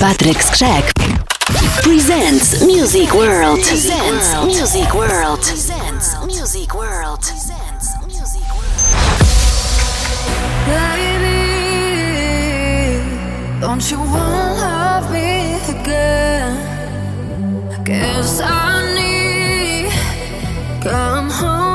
Patrick Skrzek presents Music World. Presents Music World. Presents Music World. Presents Music World. Baby, don't you wanna love me again? Guess I need come home.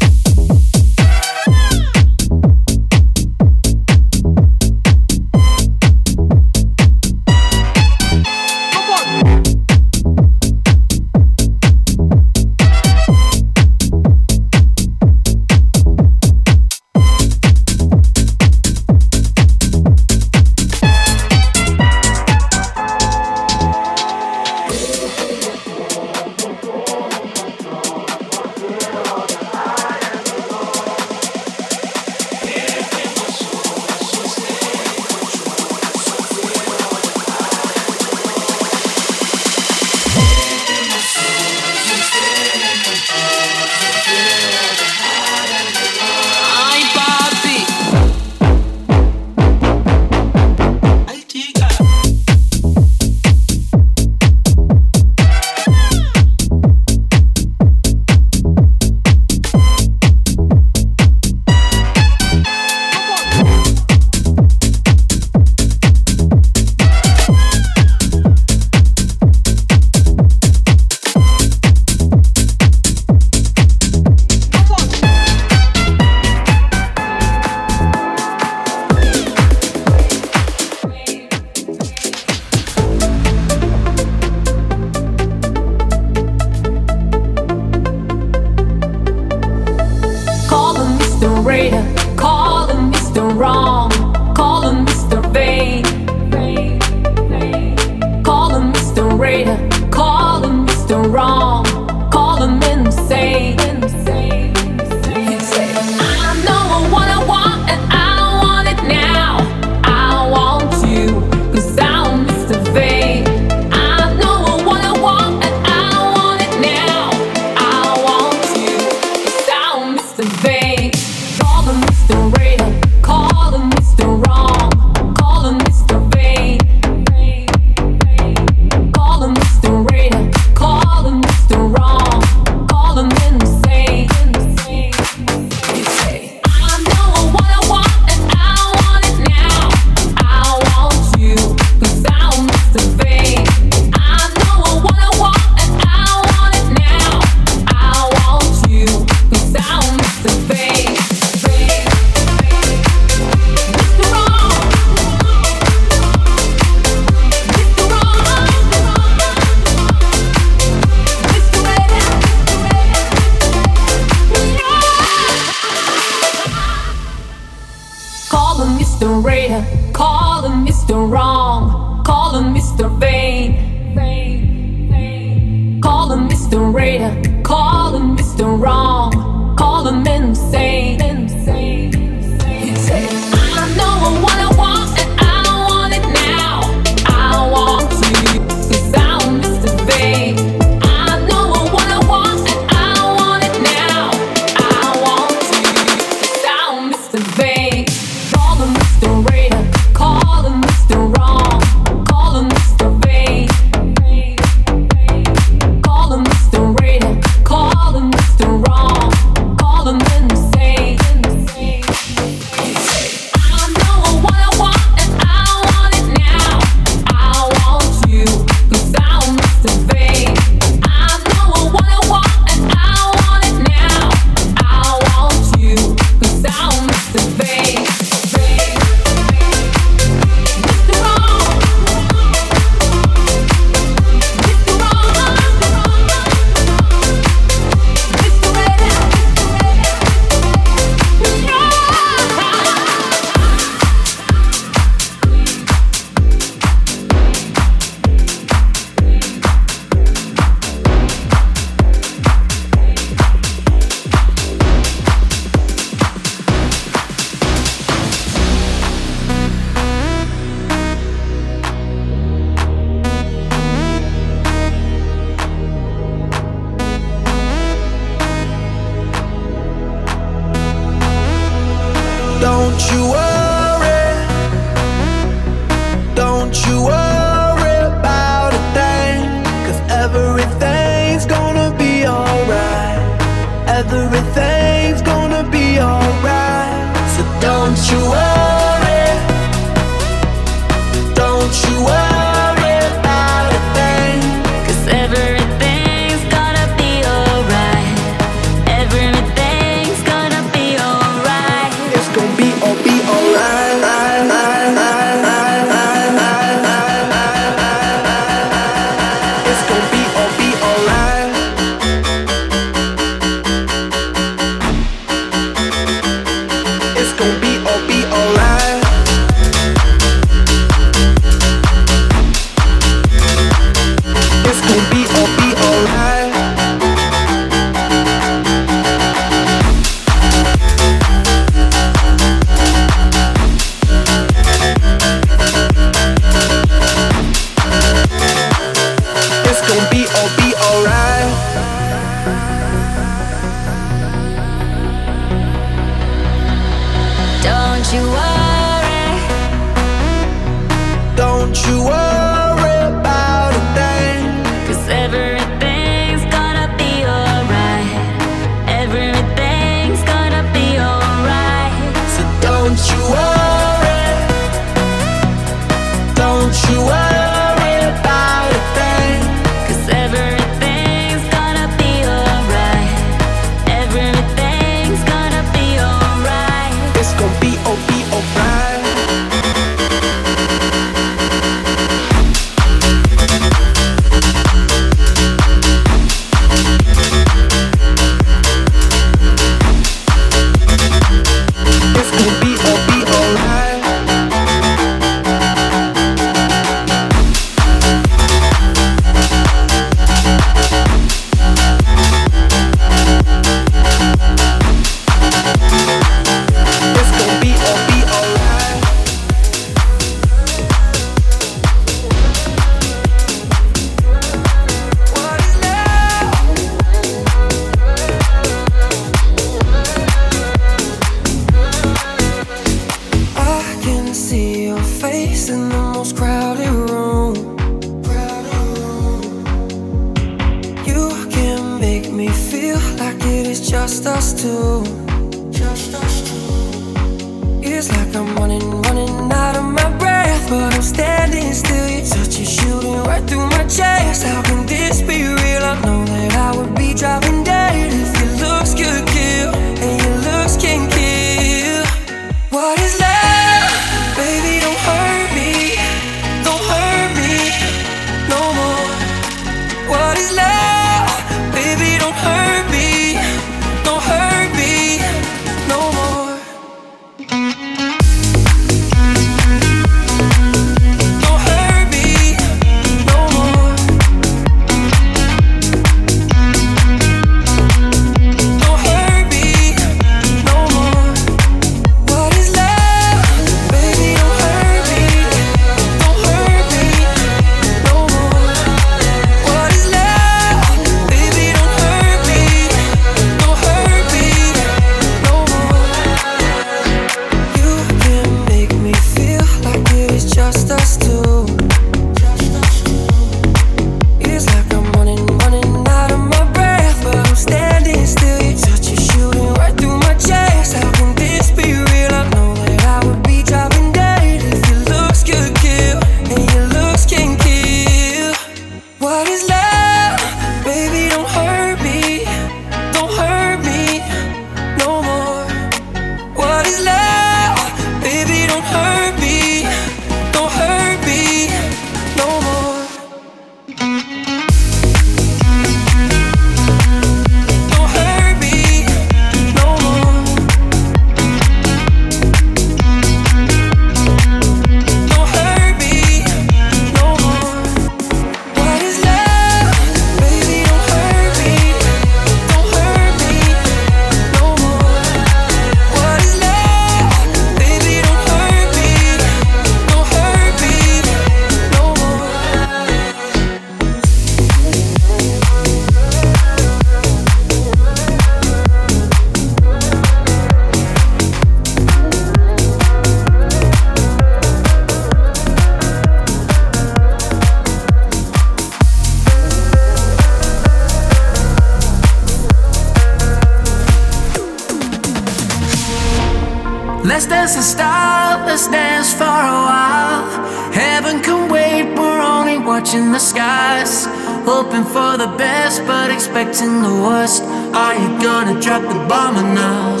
reaching the skies. Hoping for the best, but expecting the worst. Are you gonna drop the bomb or not?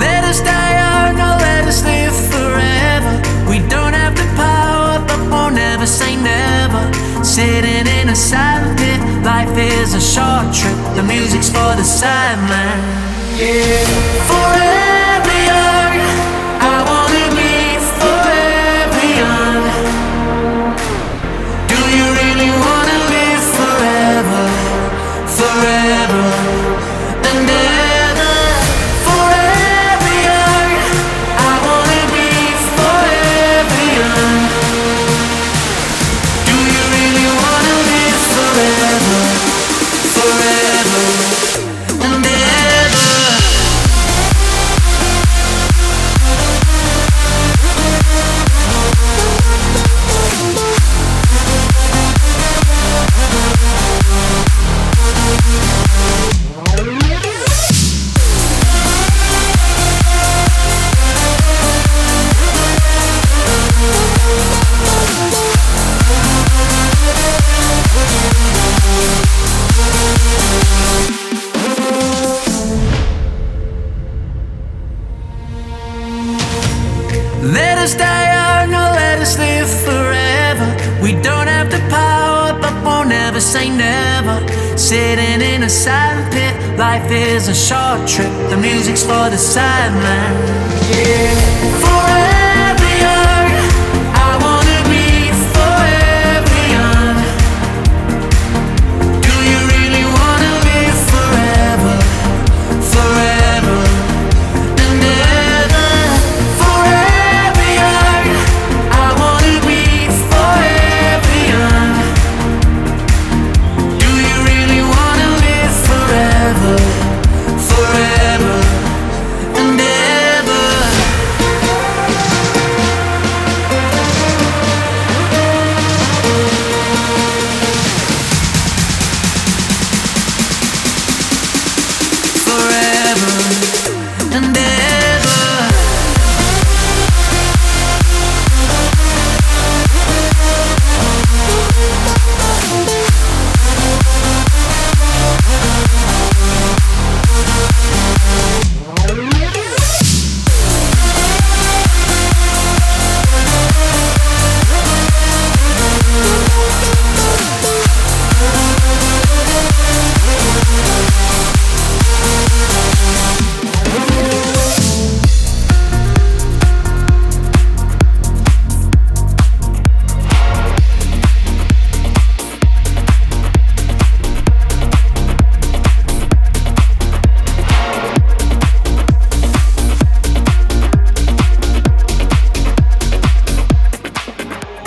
Let us die young or let us live forever. We don't have the power, but we'll never say never. Sitting in a silent pit, life is a short trip. The music's for the sideline. Yeah. Forever young. Sitting in a sand pit, life is a short trip. The music's for the sideline. Yeah.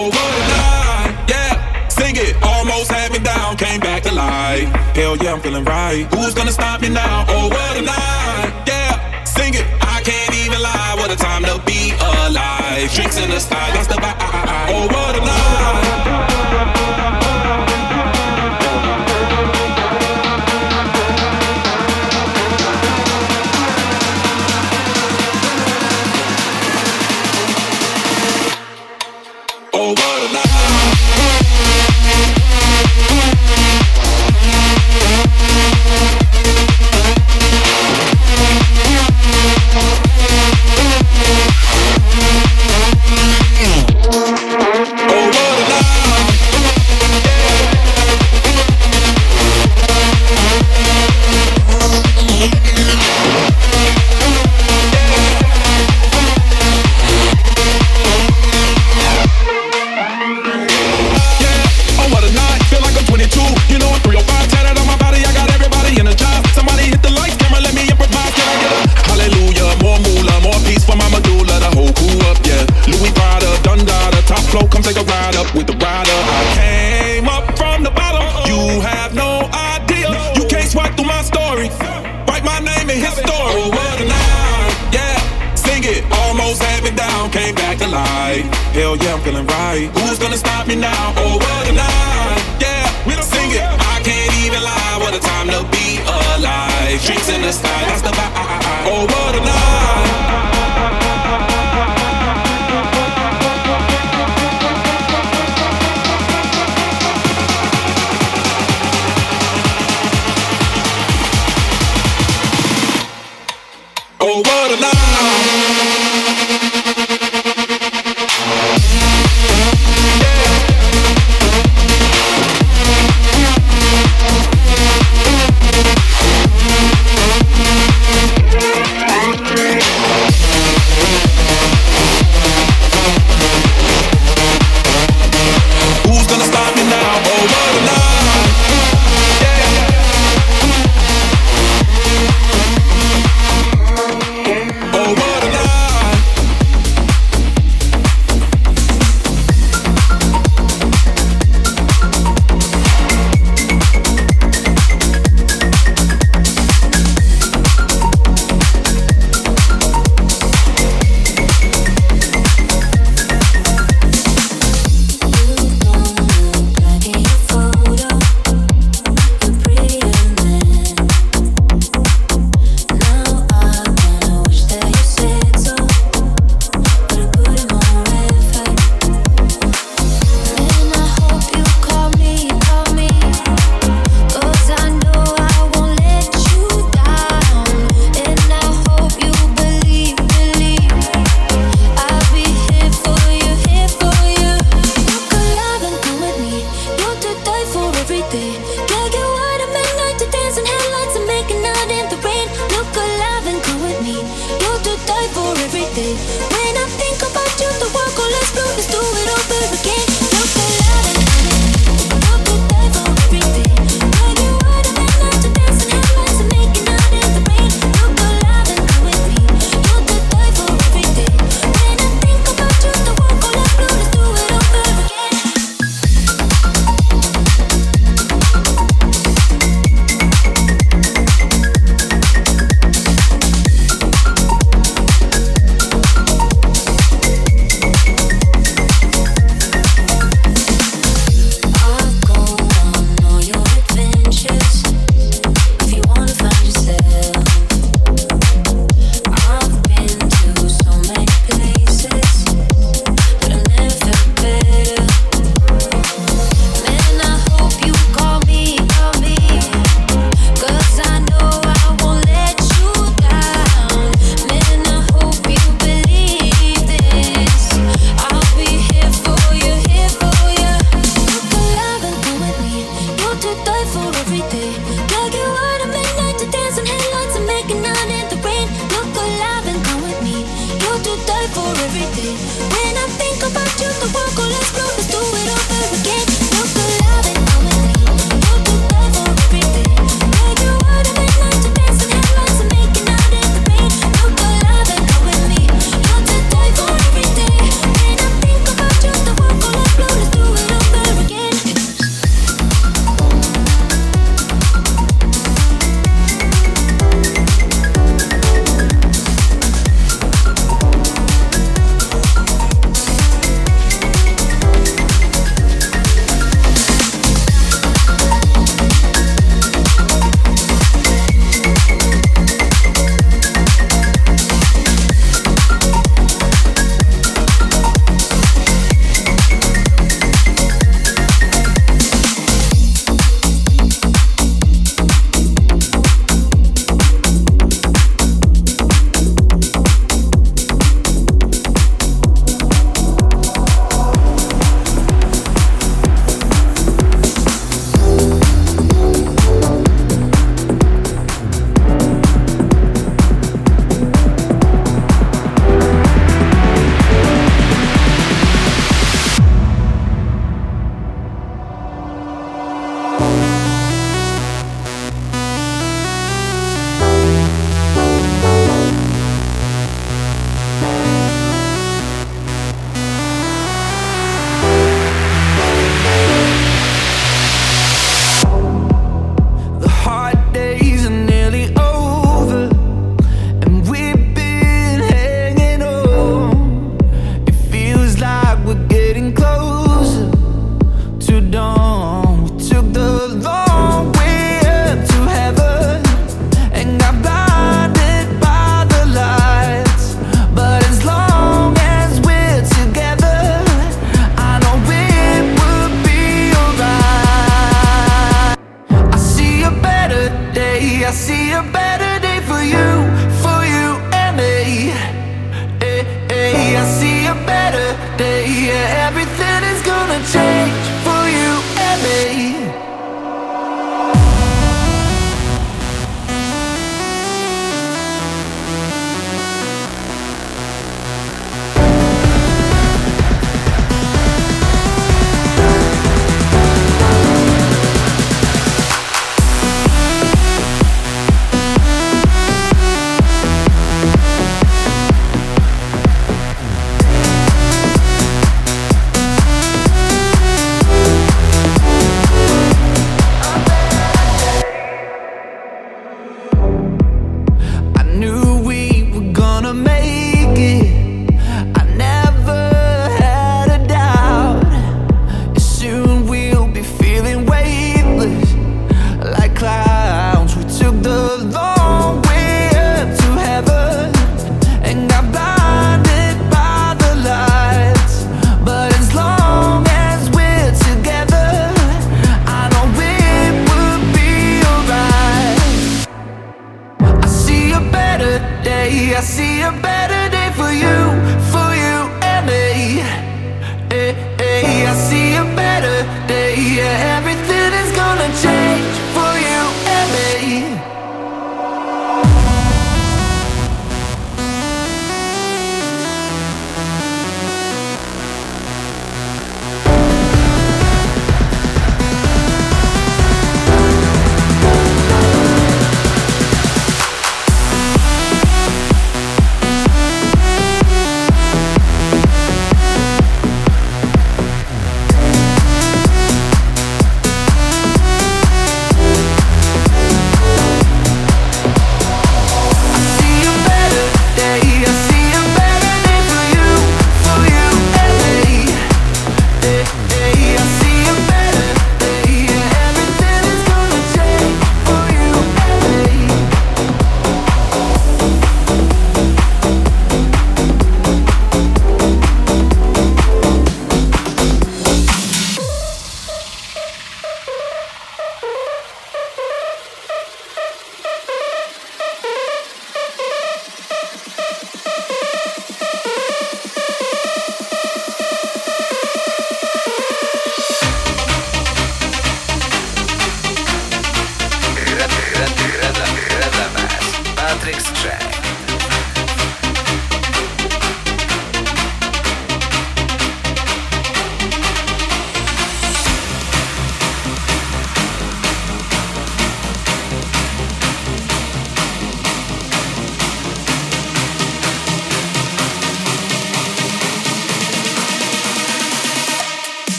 overnight. Yeah, sing it. Almost had me down, came back to life. Hell yeah, I'm feeling right. Who's gonna stop me now? Oh, what a night. Yeah, sing it. I can't even lie. What a time to be alive. Drinks in the sky, that's the vibe. Oh, what a night. light. Hell yeah, I'm feeling right. Who's gonna stop me now? Oh, what a night. Yeah, we don't sing it. I can't even lie. What a time to be alive. Drinks in the sky, that's the vibe. Oh, what a night. Oh, what a night.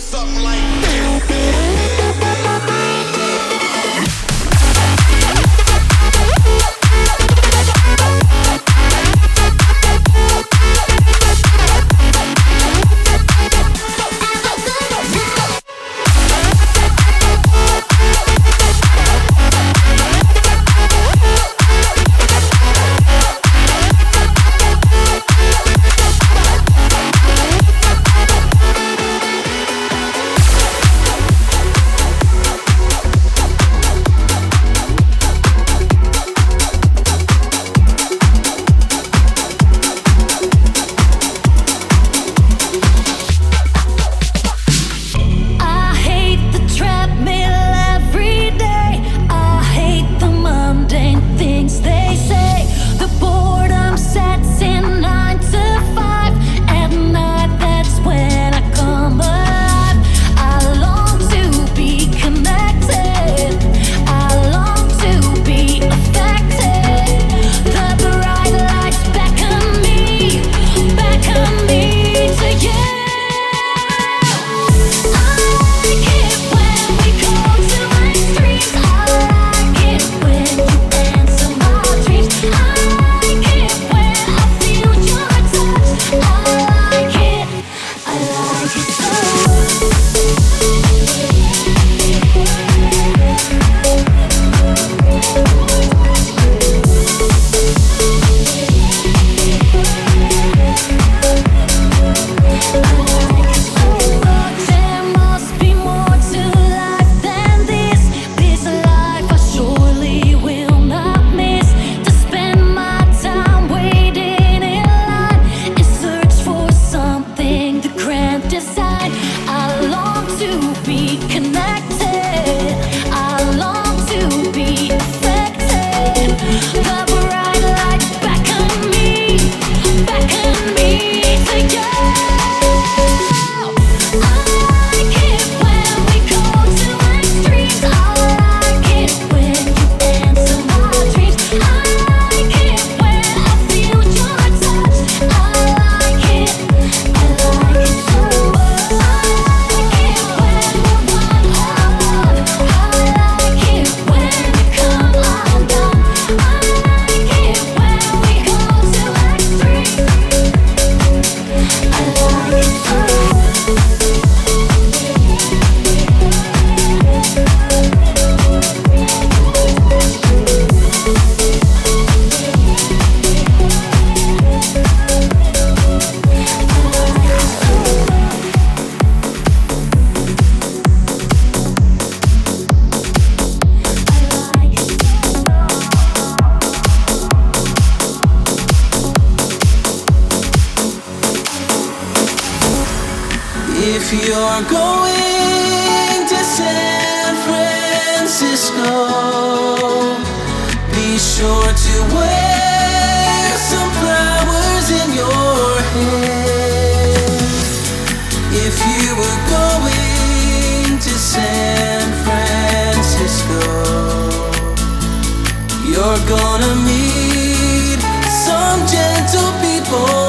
something like you're gonna meet some gentle people